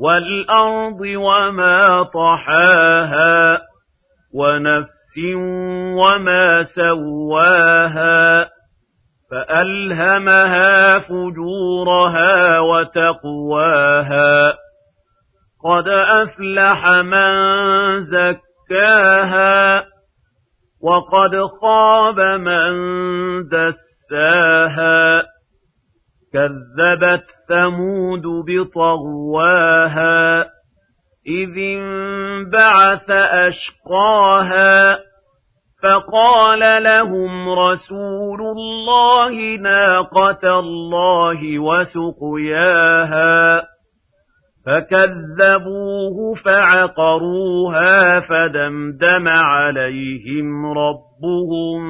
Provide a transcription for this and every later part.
والأرض وما طحاها ونفس وما سواها فألهمها فجورها وتقواها قد أفلح من زكاها وقد خاب من دساها كذبت ثمود بطغواها إذ انبعث أشقاها فقال لهم رسول الله ناقة الله وسقياها فكذبوه فعقروها فدمدم عليهم ربهم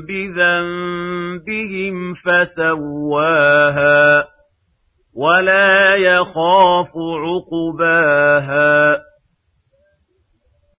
بذنبهم فسواها ولا يخاف عقباها